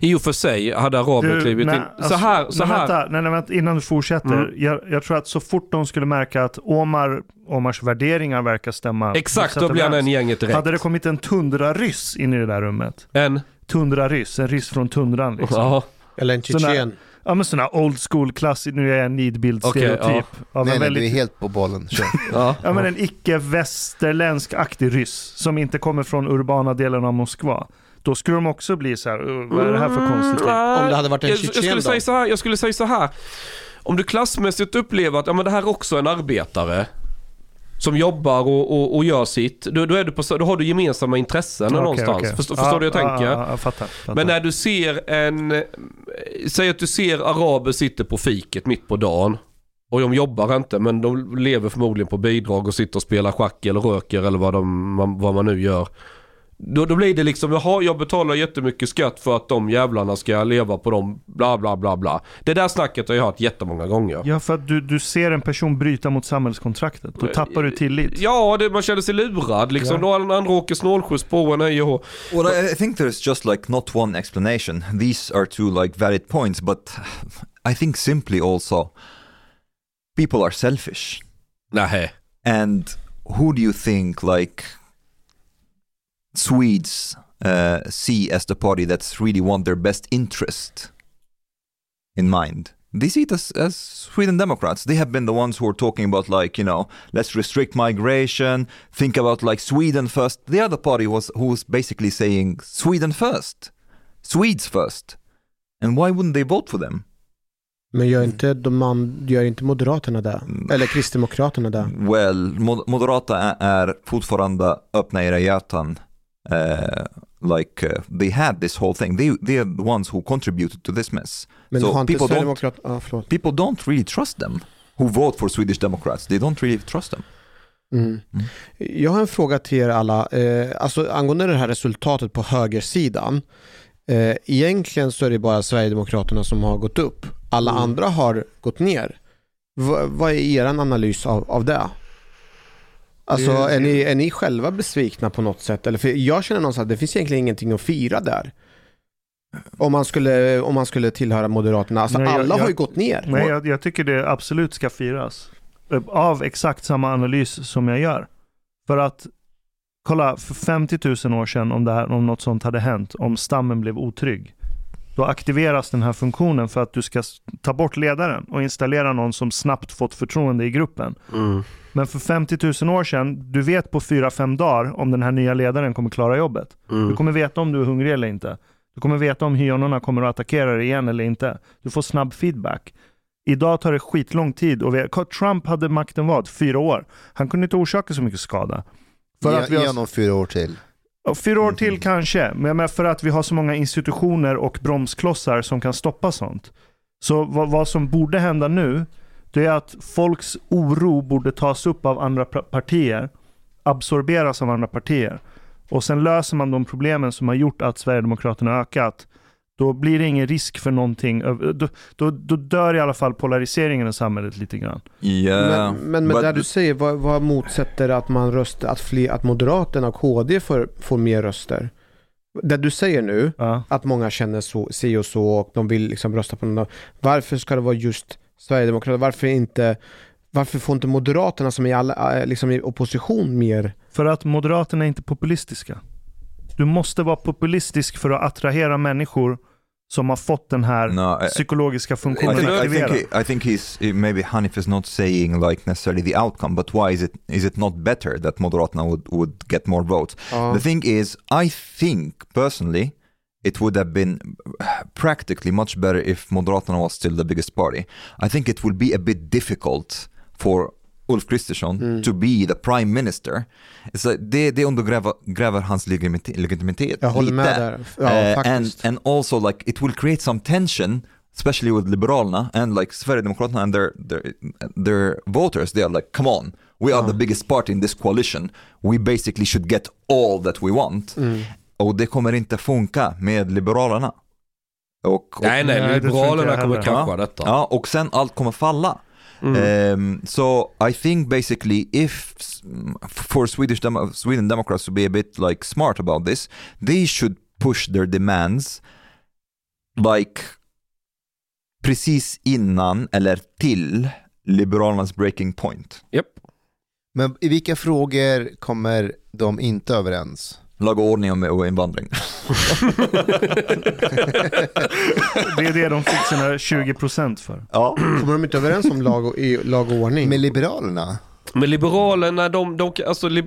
i och för sig hade araber klivit nej, in. alltså, så här, så nej, här. Vänta, nej, nej, vänta, innan du fortsätter. Mm. Jag, jag tror att så fort de skulle märka att Omar, Omars värderingar verkar stämma. Exakt, då blir han en gänget direkt. Hade det kommit en tundraryss in i det där rummet. En? Tundraryss, en ryss från tundran liksom. Ja. Eller en tjetjen. Ja men sådana old school klassisk, nu är jag en nidbild stereotyp. Okej, av Nej, en nej, väldigt, du är helt på bollen. Ja. ja, men en icke-västerländsk-aktig ryss som inte kommer från urbana delen av Moskva. Då skulle de också bli så här, "Uh, vad är det här för konstigt? Mm, Om det hade varit en jag, jag, skulle då? säga så här, jag skulle säga så här. Om du klassmässigt upplever att ja, men det här är också en arbetare som jobbar och, och, och gör sitt, då, då, är du på, då har du gemensamma intressen Okej, någonstans. okej. Förstår, förstår du hur jag Ja, tänker? Jag fattar. fattar. Men när du ser en, eh, säg att du ser araber sitter på fiket mitt på dagen. Och de jobbar inte men de lever förmodligen på bidrag och sitter och spelar schack eller röker eller vad, de, vad man nu gör. Då, då blir det liksom, jaha jag betalar jättemycket skatt för att de jävlarna ska leva på dem, bla bla bla bla. Det där snacket har jag hört jättemånga gånger. Ja, för att du, du ser en person bryta mot samhällskontraktet. Då tappar du tillit. Ja, det, man känner sig lurad liksom. Ja. Då andra andra åker snålskjuts på en hej och. Well, I I think there's just like not one explanation. These are two like valid points, but I think simply also people are selfish. Nähä. And who do you think like Swedes uh, see as the party that's really want their best interest in mind? They see it as, as Sweden Democrats. They have been the ones who are talking about like, you know, let's restrict migration, think about like Sweden first. The other party was who was basically saying Sweden first, Swedes first. And why wouldn't they vote for them? Men gör inte, de man, gör inte Moderaterna det? Eller Kristdemokraterna det? Well, mod- Moderata är, är fortfarande öppna era hjärtan. Uh, like uh, they had this whole thing. They, they are the ones who contributed to this mess. Men So people don't- förlåt. People don't really trust them who vote for Swedish Democrats. They don't really trust them. Mm. Jag har en fråga till er alla. Eh, alltså angående det här resultatet på högersidan. Eh, egentligen så är det bara Sverigedemokraterna som har gått upp. Alla Mm. andra har gått ner. Va, vad är er analys av, av det? Alltså är, ni, är ni själva besvikna på något sätt? Eller för jag känner någonstans att det finns egentligen ingenting att fira där. Om man skulle, om man skulle tillhöra Moderaterna. Alltså Nej, jag- alla har jag- ju gått ner. Nej, jag, jag tycker det absolut ska firas. Av exakt samma analys som jag gör. För att, kolla, för 50 000 år sedan om, det här, om något sånt hade hänt, om stammen blev otrygg. Då aktiveras den här funktionen för att du ska ta bort ledaren och installera någon som snabbt fått förtroende i gruppen. Mm. Men för 50 000 år sedan, du vet på 4-5 dagar om den här nya ledaren kommer klara jobbet. Du Mm. kommer veta om du är hungrig eller inte. Du kommer veta om hyenorna kommer att attackera dig igen eller inte. Du får snabb feedback. Idag tar det skitlång tid och vi, Trump hade makten vad? Fyra år. Han kunde inte orsaka så mycket skada. För att vi Ge har, honom fyra år till. Fyra år till kanske, men för att vi har så många institutioner och bromsklossar som kan stoppa sånt. Så vad, vad som borde hända nu, det är att folks oro borde tas upp av andra partier, absorberas av andra partier. Och sen löser man de problemen som har gjort att Sverigedemokraterna ökat. Då blir det ingen risk för någonting. Då, då, då dör i alla fall polariseringen i samhället lite grann. Yeah, Men, men med but det du säger, vad, vad motsätter att man röstar, att, fler, att Moderaterna och KD får, får mer röster? Det du säger nu, Ja. att många känner så, si och så och de vill liksom rösta på någon. Varför ska det vara just Sverigedemokraterna? Varför inte varför får inte Moderaterna som är i, alla, eh, liksom i opposition mer? För att Moderaterna är inte populistiska. Du måste vara populistisk för att attrahera människor som har fått den här No, I- psykologiska I funktionen think, I think, aktiverad. I think he's eh, maybe Hanif is not saying like necessarily the outcome, but why is it is it not better that Moderatna would, would get more votes? Ja. The thing is, I think personally, it would have been practically much better if Moderaterna was still the biggest party. I think it will be a bit difficult for Ulf Kristersson to be the prime minister. Så det, det undergräver gräver hans legitimitet. Jag håller lite. med där. Ja, Eh, and, faktiskt. and also like it will create some tension especially with Liberalerna and like Sverigedemokraterna and their, their, their voters, they are like, come on, We are the biggest party in this coalition. We basically should get all that we want. Och det kommer inte funka med Liberalerna. Och, och, Nej, nej, Liberalerna kommer krascha Ja. detta. Ja, och sen allt kommer falla. Um, so I think basically if for Swedish Demo- Sweden Democrats to be a bit like smart about this, they should push their demands like precis innan eller till Liberalernas breaking point. Japp. Men i vilka frågor kommer de inte överens? Lag och ordning och, invandring. Det är det de fick sina 20% för. Ja. Kommer de inte överens om lag och, lag och ordning? Med Liberalerna? Men Liberalerna, de, de, alltså, lib...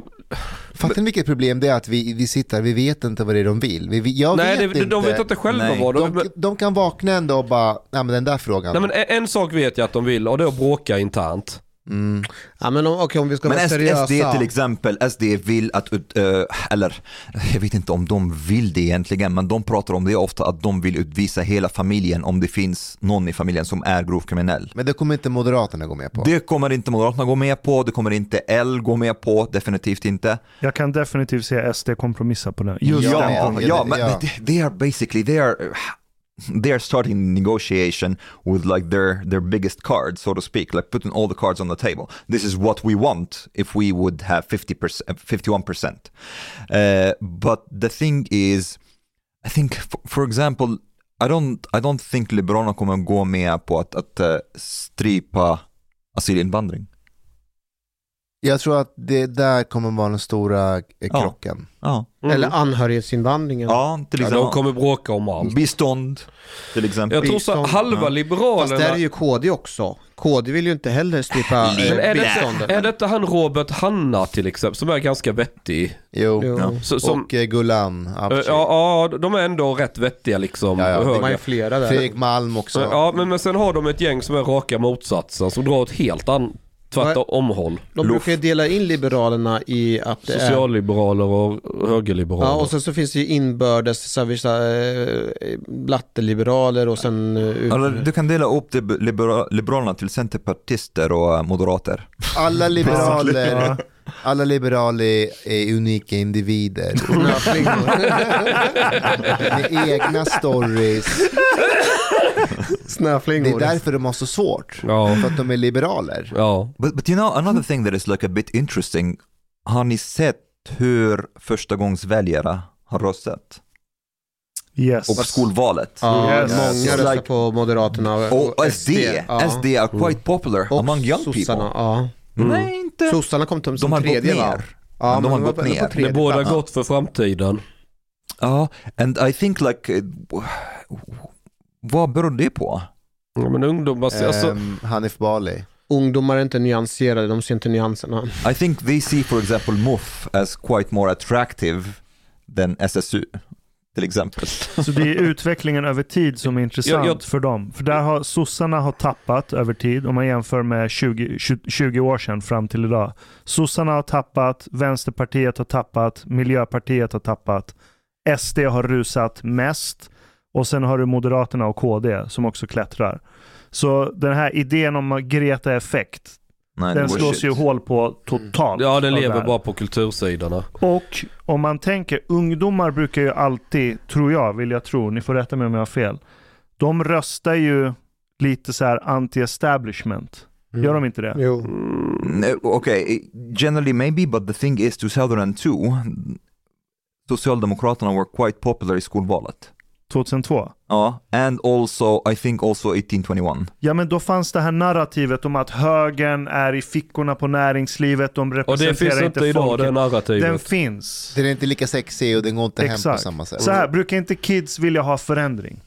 Fattar ni vilket problem det är att vi, vi sitter vi vet inte vad det är de vill. Vi, vi- jag nej, vet det, inte. de vet inte själva Nej. vad de... de, de kan vakna en dag och bara, nej men den där frågan. Nej men en, en sak vet jag att de vill och det är att bråka internt. Mm. Ja, men om, okej, om vi ska Men vara SD, seriösa. SD till exempel, SD vill att, ut- eh, eller jag vet inte om de vill det egentligen, men de pratar om det ofta att de vill utvisa hela familjen om det finns någon i familjen som är grovt kriminell. Men det kommer inte Moderaterna gå med på. Det kommer inte Moderaterna gå med på, det kommer inte L gå med på, definitivt inte. Jag kan definitivt se SD kompromissa på den. Just Ja, den ja, ja, men ja. they- they are basically, they are, they are starting negotiation with like their, their biggest card, so to speak, like putting all the cards on the table. This is what we want if we would have 50%, 51%. Uh, uh, but the thing is, I think, for, for example, I don't, I don't think Liberalerna kommer gå med på att, att uh, strypa asylinvandring. Jag tror att det där kommer vara den stora eh, Ja. krocken. Ja, Eller anhörighetsinvandringen. ja till Ja, exempel. de kommer bråka om allt. Bistånd, till exempel. Jag tror så Bistånd, halva ja. liberalerna... Fast där är ju KD också. KD vill ju inte heller strypa Men är, eh, det, biståndet. är detta han Robert Hanna till exempel, som är ganska vettig? Jo. Jo. Ja. Så, som, Och eh, Gulan ja, Avci. ja, de är ändå rätt vettiga liksom. Ja, ja. De har ju höga. flera där. Fredrik Malm också. Ja, men, men sen har de ett gäng som är raka motsatsen, som drar åt helt an, tvärtom omhåll. De brukar ju dela in Liberalerna i att det. Socialliberaler och högerliberaler. Ja, och sen så finns det ju inbördes så här, vissa eh, blatteliberaler och sen... Eller, du kan dela upp libera- Liberalerna till centerpartister och eh, moderater. Alla liberaler. Alla liberaler är unika individer. snöflingor. Med egna stories. Det är snöflingor. därför de har så svårt. Ja. För att de är liberaler. Ja. But, but you know, another thing that is like a bit interesting. Har ni sett hur förstagångsväljare har röstat? Yes. Och skolvalet? Ja, Yes. många röstar like- på Moderaterna Och SD, Ja. SD are quite popular Och among young sossarna, people. Ja. Nej, inte. Sossarna kom till som De har gått tredje va? ner. Ja, de men har var gått ner. Det båda gott för framtiden. Ja, and I think like, eh, vad beror det på? Ja, men ungdomar, alltså, Ehm, Hanif Bali. Ungdomar är inte nyanserade, de ser inte nyanserna. I think they see for example MUF as quite more attractive than SSU, till exempel. Så det är utvecklingen över tid som är intressant Jag- jag- för dem. För där har sossarna har tappat över tid om man jämför med 20, 20, 20 år sedan fram till idag. Sossarna har tappat, Vänsterpartiet har tappat, Miljöpartiet har tappat. SD har rusat mest och sen har du Moderaterna och KD som också klättrar. Så den här idén om Greta-effekt, Nej, den slås shit. ju hål på totalt. ja den lever bara på kultursidorna. Och om man tänker, ungdomar brukar ju alltid, tror jag, vill jag tro, ni får rätta mig om jag har fel. De röstar ju lite så här anti-establishment. Gör de inte det? Jo. No, okay, generally maybe, but the thing is 2002, Socialdemokraterna were quite popular i skolvalet. 2002? Ja, and also, I think also 1821. Ja men då fanns det här narrativet om att högern är i fickorna på näringslivet, de Och representerar det finns inte idag, folket. det narrativet. Den finns. Den är inte lika sexig och den går inte hem på Exakt. samma sätt. Så här, brukar inte kids vilja ha förändring?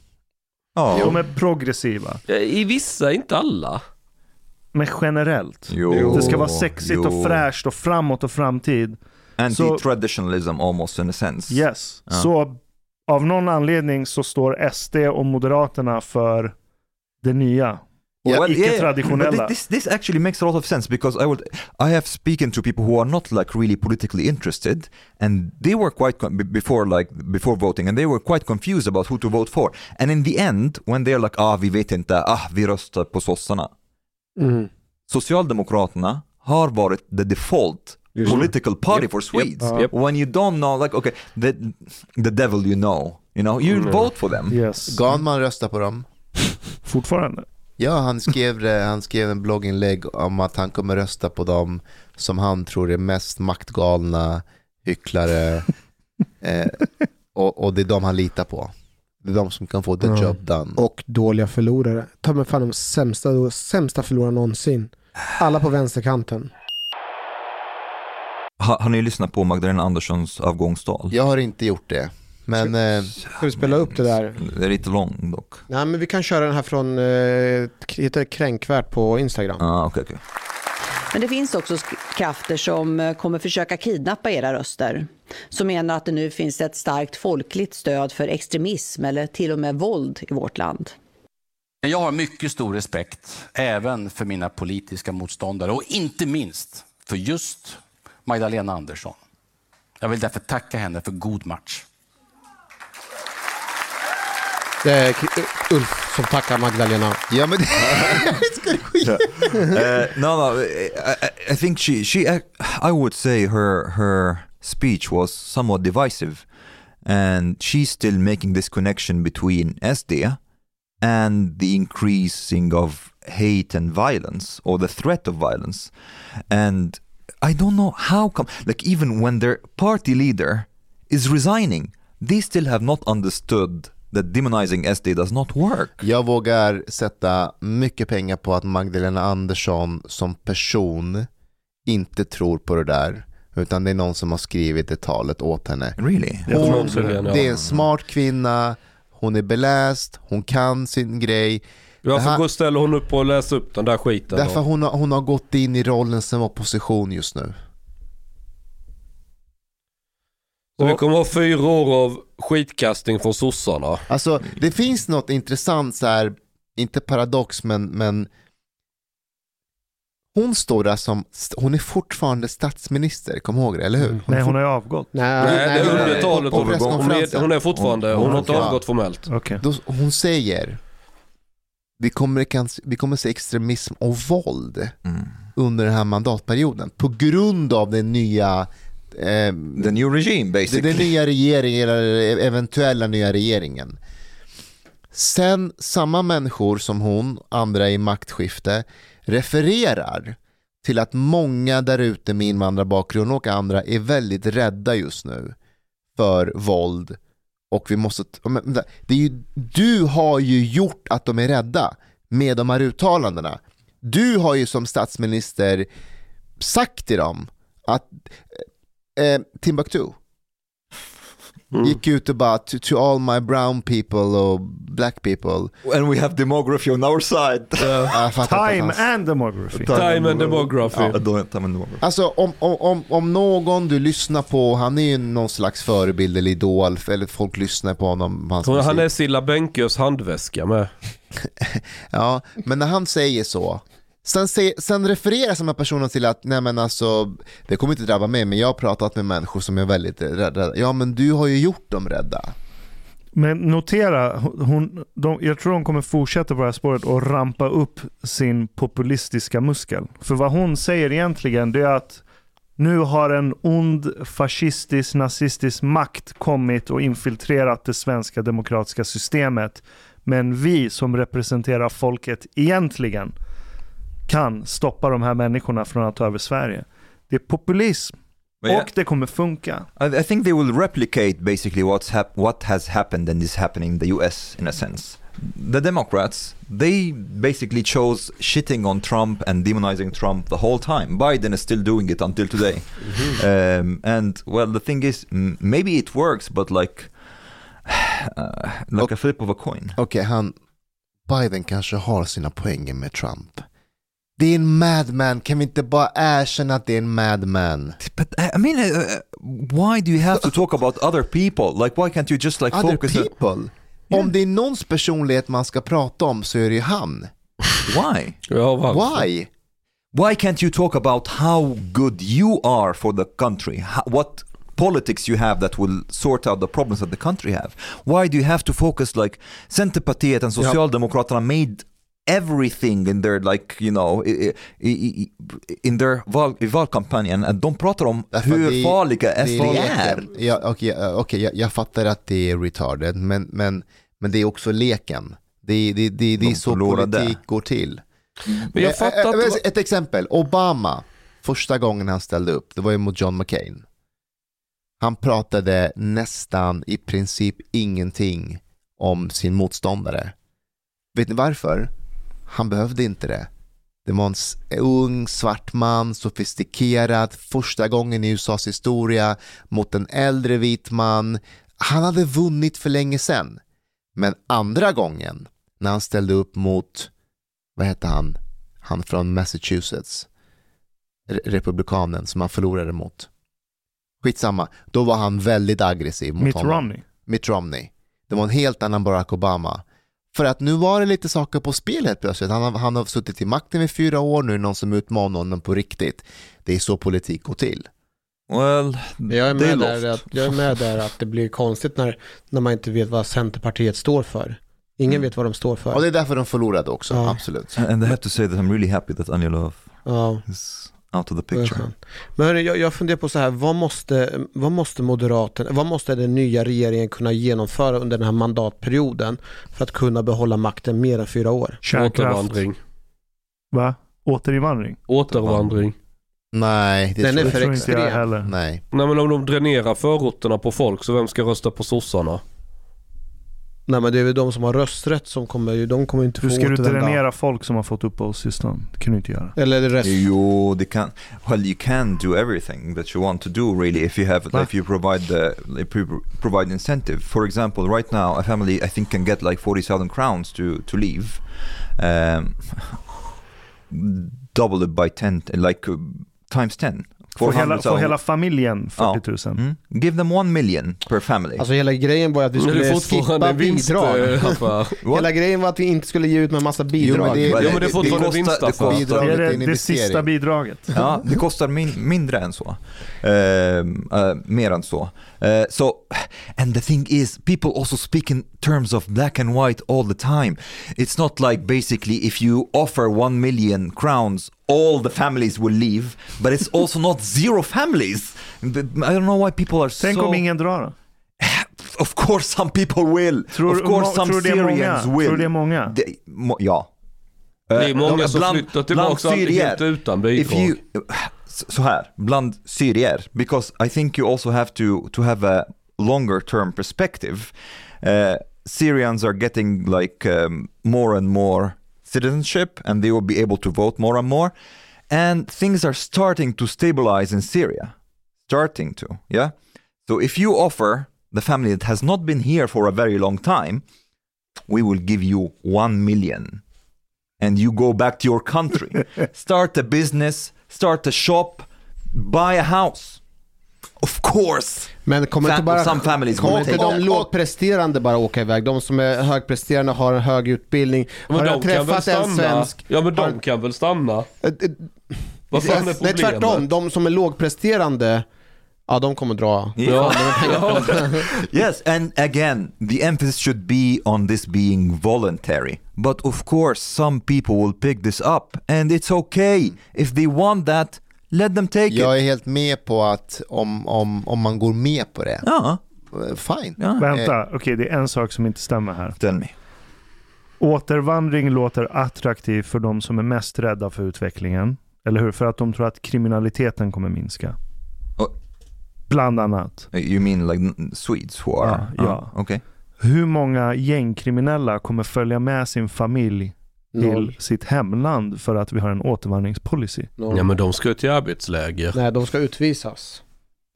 Ja, De är progressiva. I vissa, inte alla. Men generellt. jo, Det ska vara sexigt och jo. fräscht och framåt och framtid. Anti-traditionalism almost in a sense. Yes. Ja. Så av någon anledning så står SD och Moderaterna för det nya. Well, yeah, icke-traditionella. but This, this actually makes a lot of sense because I would I have spoken to people who are not like really politically interested and they were quite before like before voting and they were quite confused about who to vote for and in the end when they're like ah vi vet inte ah vi röstar på sossarna Mm. Socialdemokraterna har varit the default political party Yep, for Swedes. yep, yep. When you don't know, like okay, the, the devil you know, you know, you Mm. vote for them. Yes. Ganman röstar på dem. Fortfarande. Ja, han skrev, det- han skrev en blogginlägg om att han kommer rösta på dem som han tror är mest maktgalna hycklare. eh, och, och det är de han litar på. Det är de som kan få the Ja. job done. Och dåliga förlorare. Ta mig fan de sämsta, sämsta förlorarna någonsin. Alla på vänsterkanten. Ha, har ni lyssnat på Magdalena Anderssons avgångstal? Jag har inte gjort det. Men eh, Ska vi spela upp det där? Det är lite lång dock. Nej men vi kan köra den här från, eh, heter det kränkvärt på Instagram. Ah, okej, okej. Men det finns också krafter som eh, kommer försöka kidnappa era röster. Som menar att det nu finns ett starkt folkligt stöd för extremism eller till och med våld i vårt land. Jag har mycket stor respekt även för mina politiska motståndare och inte minst för just Magdalena Andersson. Jag vill därför tacka henne för god match. Det är Ulf som tackar Magdalena. ja, men uh, no, no. I, I- I think she, she, I would say her, her speech was somewhat divisive, and she's still making this connection between SD and the increasing of hate and violence, or the threat of violence, and I don't know how come. Like even when their party leader is resigning, they still have not understood that demonizing SD does not work. jag vågar sätta mycket pengar på att Magdalena Andersson som person inte tror på det där. Utan det är någon som har skrivit det talet åt henne. Really? Hon, det är en smart kvinna, hon är beläst, hon kan sin grej. Varför Det här- går ställer hon upp och läser upp den där skiten? Därför då? hon har, hon har gått in i rollen som opposition just nu. Så vi kommer ha fyra år av skitkastning från sossarna. Alltså det finns något intressant så här, inte paradox men, men hon står där som, hon är fortfarande statsminister, kom ihåg det, eller hur? Nej, hon har ju avgått. Nej, Nej, det är under talet. Hon är, presskonferensen. hon är fortfarande, hon har inte Ja. avgått formellt. Okej. Då, hon säger, vi kommer, vi kommer se extremism och våld Mm. under den här mandatperioden på grund av den nya eh, The new regime basically. den nya regeringen, eller eventuella nya regeringen. Sen samma människor som hon, andra i maktskifte, refererar till att många där ute med invandrarbakgrund och andra är väldigt rädda just nu för våld och vi måste, men det är ju, du har ju gjort att de är rädda med de här uttalandena. Du har ju som statsminister sagt till dem att eh, Timbuktu gick ut och bara to, to all my brown people och black people. And we have demography on our side. Fattar Time and demography. Time and demography. Ja, då- time and demography. Alltså om, om, om, någon du lyssnar på, han är ju någon slags förebild eller idol, eller folk lyssnar på honom. Hans han är Silla Bänkös handväska med. Ja, men när han säger så, sen, se, sen refererar samma personen till att nej men alltså, det kommer inte drabba mig, men jag har pratat med människor som är väldigt rädda. Ja men du har ju gjort dem rädda. Men notera, hon, de, jag tror hon kommer fortsätta på det här spåret och rampa upp sin populistiska muskel. För vad hon säger egentligen det är att nu har en ond fascistisk, nazistisk makt kommit och infiltrerat det svenska demokratiska systemet. Men vi som representerar folket egentligen kan stoppa de här människorna från att ta över Sverige. Det är populism Men jag- och det kommer funka. I, think they will replicate basically what's hap- what has happened and is happening in the US in a sense. The Democrats, they basically chose shitting on Trump and demonizing Trump the whole time. Biden is still doing it until today. um, and well, the thing is, maybe it works, but like, uh, like a flip of a coin. Okej, han, Biden kanske har sina poänger med Trump. Det är en madman, kan vi inte bara erkänna att det är en madman? But I mean, uh, why do you have to talk about other people? Like, why can't you just like Other focus? on- people? Om det är någons personlighet man ska prata om så är det ju han. why? Why? Why can't you talk about how good you are for the country? How, what politics you have that will sort out the problems that the country have? Why do you have to focus like Centerpartiet and Socialdemokraterna made everything in their like you know i- i- i- in their val, i valkampanjen att de pratar om Därför hur det- farliga SD är. leken. Ja, Okej, ja, okej, jag, jag fattar att det är retarded, men, men, men det är också leken. Det, det, det, det är så förlorade. politik går till. Men jag Eh, fattar eh. Ett exempel, Obama, första gången han ställde upp, det var ju mot John McCain. Han pratade nästan i princip ingenting om sin motståndare. Vet ni varför? Han behövde inte det. Det var en ung svart man, sofistikerad, första gången i USAs historia mot en äldre vit man. Han hade vunnit för länge sedan. Men andra gången, när han ställde upp mot, vad hette han, han från Massachusetts, Re- republikanen som han förlorade mot. Skitsamma, då var han väldigt aggressiv mot Mitt honom. Romney. Mitt Romney. Det var en helt annan Barack Obama. För att nu var det lite saker på spel helt plötsligt. Han, har- han har suttit i makten i fyra år, nu är det någon som utmanar honom på riktigt. Det är så politik går till. Well, Jag är, med där, att, jag är med där att det blir konstigt när, när man inte vet vad Centerpartiet står för. Ingen Mm. vet vad de står för. Och det är därför de förlorade också, Ja. absolut. And I have to say that I'm really happy that Anja Lööf Ja, is out of the picture. Men hörni, jag, jag funderar på så här, vad måste, vad måste Moderaterna, vad måste den nya regeringen kunna genomföra under den här mandatperioden för att kunna behålla makten mer än fyra år? Kärnkraft. Återvandring. Va? Återinvandring? Återvandring. Nej, det Den tror är för tror inte jag extrem. heller. Nej. Nej men om de dränerar förorterna på folk så vem ska rösta på sossarna? Nej men det är väl de som har rösträtt som kommer, de kommer inte få Hur ska du dränera folk som har fått uppehållstillstånd? Det kan du inte göra. Eller det resten. Jo, det kan... Well you can do everything that you want to do really if you have, Va? if you provide the, if you provide incentive. For example, right now a family I think can get like 40,000 crowns to, to leave. Um, double it by 10, like uh, times 10. Får hela, för hela familjen 40 000. Ja. Mm. Give them one million per family. Alltså hela grejen var att vi skulle skippa bidrag. hela grejen var att vi inte skulle ge ut med massa bidrag. Jo men det, är, jo, men det Det, kostar, det, kostar, det är det, det sista bidraget. ja, det kostar min, mindre än så. Uh, uh, mer än så. Uh, so, and the thing is, people also speaking terms of black and white all the time. It's not like basically if you offer one million crowns, all the families will leave, but it's also not zero families. I don't know why people are Tänk so... om ingen drar? Of course some people will. Tror, of course some tror det är många? Syrians will. Tror det är många? Det- må- ja. Det är Eh, många de- som bland- flyttar bland tillbaka syrier- helt utan bidrag. så här, bland syrier, because I think you also have to, to have a longer term perspective. Uh, Syrians are getting like um, more and more citizenship and they will be able to vote more and more. And things are starting to stabilize in Syria. Starting to, yeah? So if you offer the family that has not been here for a very long time, we will give you one million and you go back to your country. start a business, start a shop, buy a house. Of course. Men kommer inte bara... some families Kommer inte de lågpresterande bara åka iväg? De som är högpresterande har en hög utbildning. Men har de jag kan väl träffat en stanna? svensk... Ja men de har- kan väl stanna? Eh, eh, Vad fan är Nej problemet? tvärtom, de som är lågpresterande, ja de kommer dra. Ja. Yes, and again, the emphasis should be on this being voluntary. But of course, some people will pick this up, and it's okay. If they want that, let them take Jag it. är helt med på att om, om, om man går med på det, Ja, eh, fine. ja. Vänta, okej det är en sak som inte stämmer här. Tell me. Återvandring låter attraktivt för de som är mest rädda för utvecklingen. Eller hur? För att de tror att kriminaliteten kommer minska. Oh. Bland annat. You mean like Swedes who are? Ja, ja. Ah, okay. Hur många gängkriminella kommer följa med sin familj till Noll. sitt hemland för att vi har en återvandringspolicy? Noll. ja men de ska ju till arbetsläger. Nej, de ska utvisas.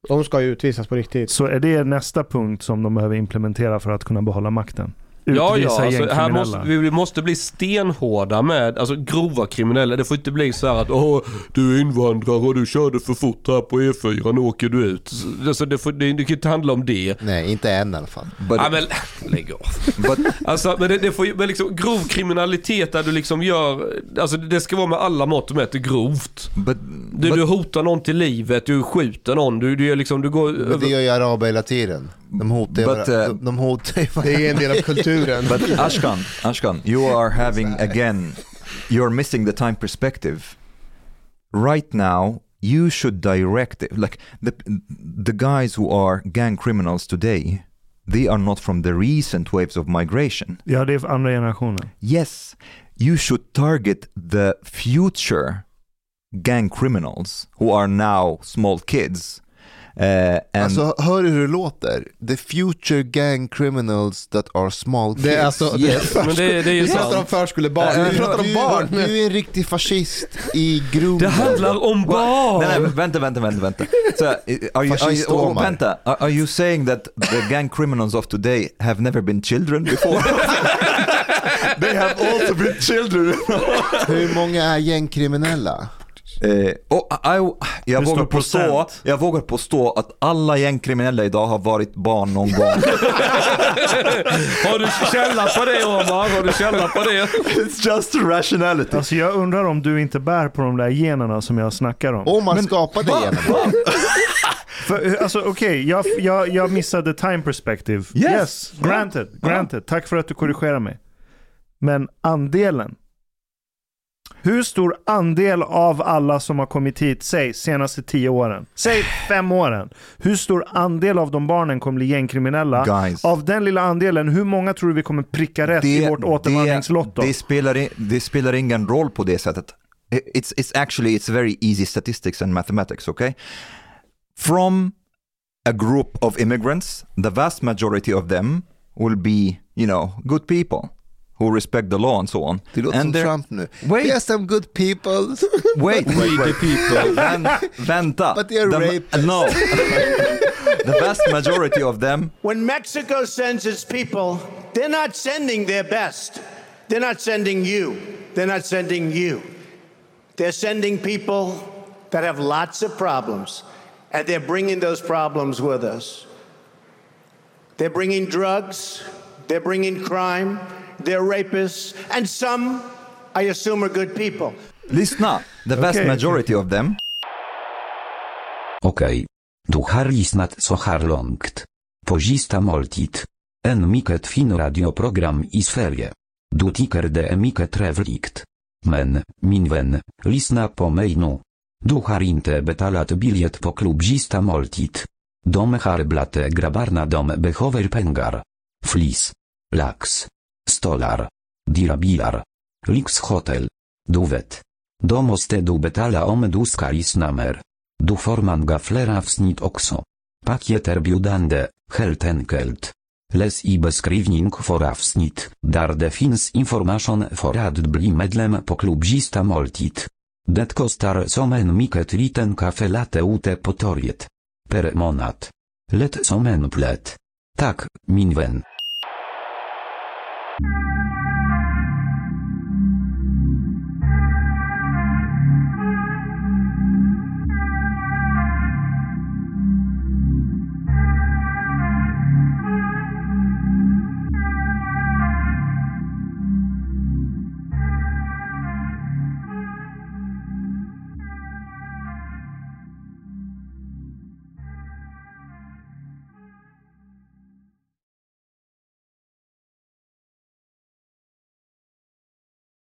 De ska ju utvisas på riktigt. Så är det nästa punkt som de behöver implementera för att kunna behålla makten? Ja, ja, alltså, här måste, vi måste bli stenhårda med alltså, grova kriminella. Det får inte bli så här att Åh, du är invandrare och du körde för fort här på E4, nu åker du ut. Alltså, det, får, det, det kan inte handla om det. Nej, inte än i alla fall. But, ja, men lägg av. but Alltså, men det, det får men liksom grov kriminalitet där du liksom gör, alltså det ska vara med alla mått och mätt grovt. but Du, but- du hotar någon till livet, du skjuter någon, du, du, gör liksom, du går... Men det gör ju araber hela tiden. De hotar But, uh, de, de hotar Det är en del av kulturen. But Ashkan, Ashkan, you are having again, you're missing the time perspective. Right now, you should direct it. Like the the guys who are gang criminals today, they are not from the recent waves of migration. Ja, det är andra generationen. Yes, you should target the future gang criminals who are now small kids. Uh, and Alltså hör du hur det låter? The future gang criminals that are small kids. Det är alltså, Yes. Men det, det är ju vi pratar om sant. förskolebarn, vi pratar om du, barn. du är en riktig fascist i grunden. Det handlar om barn! Nej, nej, vänta, vänta, vänta, vänta. Så, are you, are you, oh, vänta, are, are you saying that the gang criminals of today have never been children before? They have also been children. Hur många är gängkriminella? Eh, och I, jag, stor vågar påstå, jag vågar påstå att alla gängkriminella idag har varit barn någon gång. Har du källa på det Omar? Har du källa på det? It's just rationality. Alltså jag undrar om du inte bär på de där generna som jag snackar om. Om man skapade genom För, eh, alltså okej, jag, jag, jag missade time perspective. Yes. granted, granted. Tack för att du korrigerar mig. Men andelen. Hur stor andel av alla som har kommit hit, säg senaste tio åren, säg fem åren. Hur stor andel av de barnen kommer bli gängkriminella? Guys. Av den lilla andelen, hur många tror du vi kommer pricka rätt i vårt återvandringslotto? det, det, spelar, det spelar ingen roll på det sättet. It's, it's actually it's very easy statistics and mathematics, okay? From a group of immigrants, the vast majority of them will be, you know, good people who respect the law and so on. Det låter and som they're- Trump nu. Wait. Yes, some good people. Wait, We wait, the wait. people. Vän, vänta. But they're The- rapists. No. the vast majority of them When Mexico sends its people, they're not sending their best. They're not sending you. They're not sending you. They're sending people that have lots of problems, and they're bringing those problems with us. They're bringing drugs, they're bringing crime, they're rapists, and some, I assume, are good people. Lyssna, the vast Okay, majority of them Okej. Du har lyssnat så här långt. På sista måltid. En mycket fin radioprogram i Sverige. Du tycker det är mycket trevligt. Men, min vän, lyssna på mig nu. Du har inte betalat biljett på klubb sista måltid. De har blate grabbarna de behöver pengar. Flis. Lax. Stolar. Dirabilar. Lyxhotel. Du vet. Då måste du betala om du ska mer. Du får gaflera fler avsnitt också. biudande, heltenkelt. helt enkelt. Läs i beskrivning för avsnitt, där det finns information för att bli medlem på klubzista måltid. Det kostar som en mycket liten kafe late ute på torget. Per månad. Lätt som en plätt. Tack, Thank you.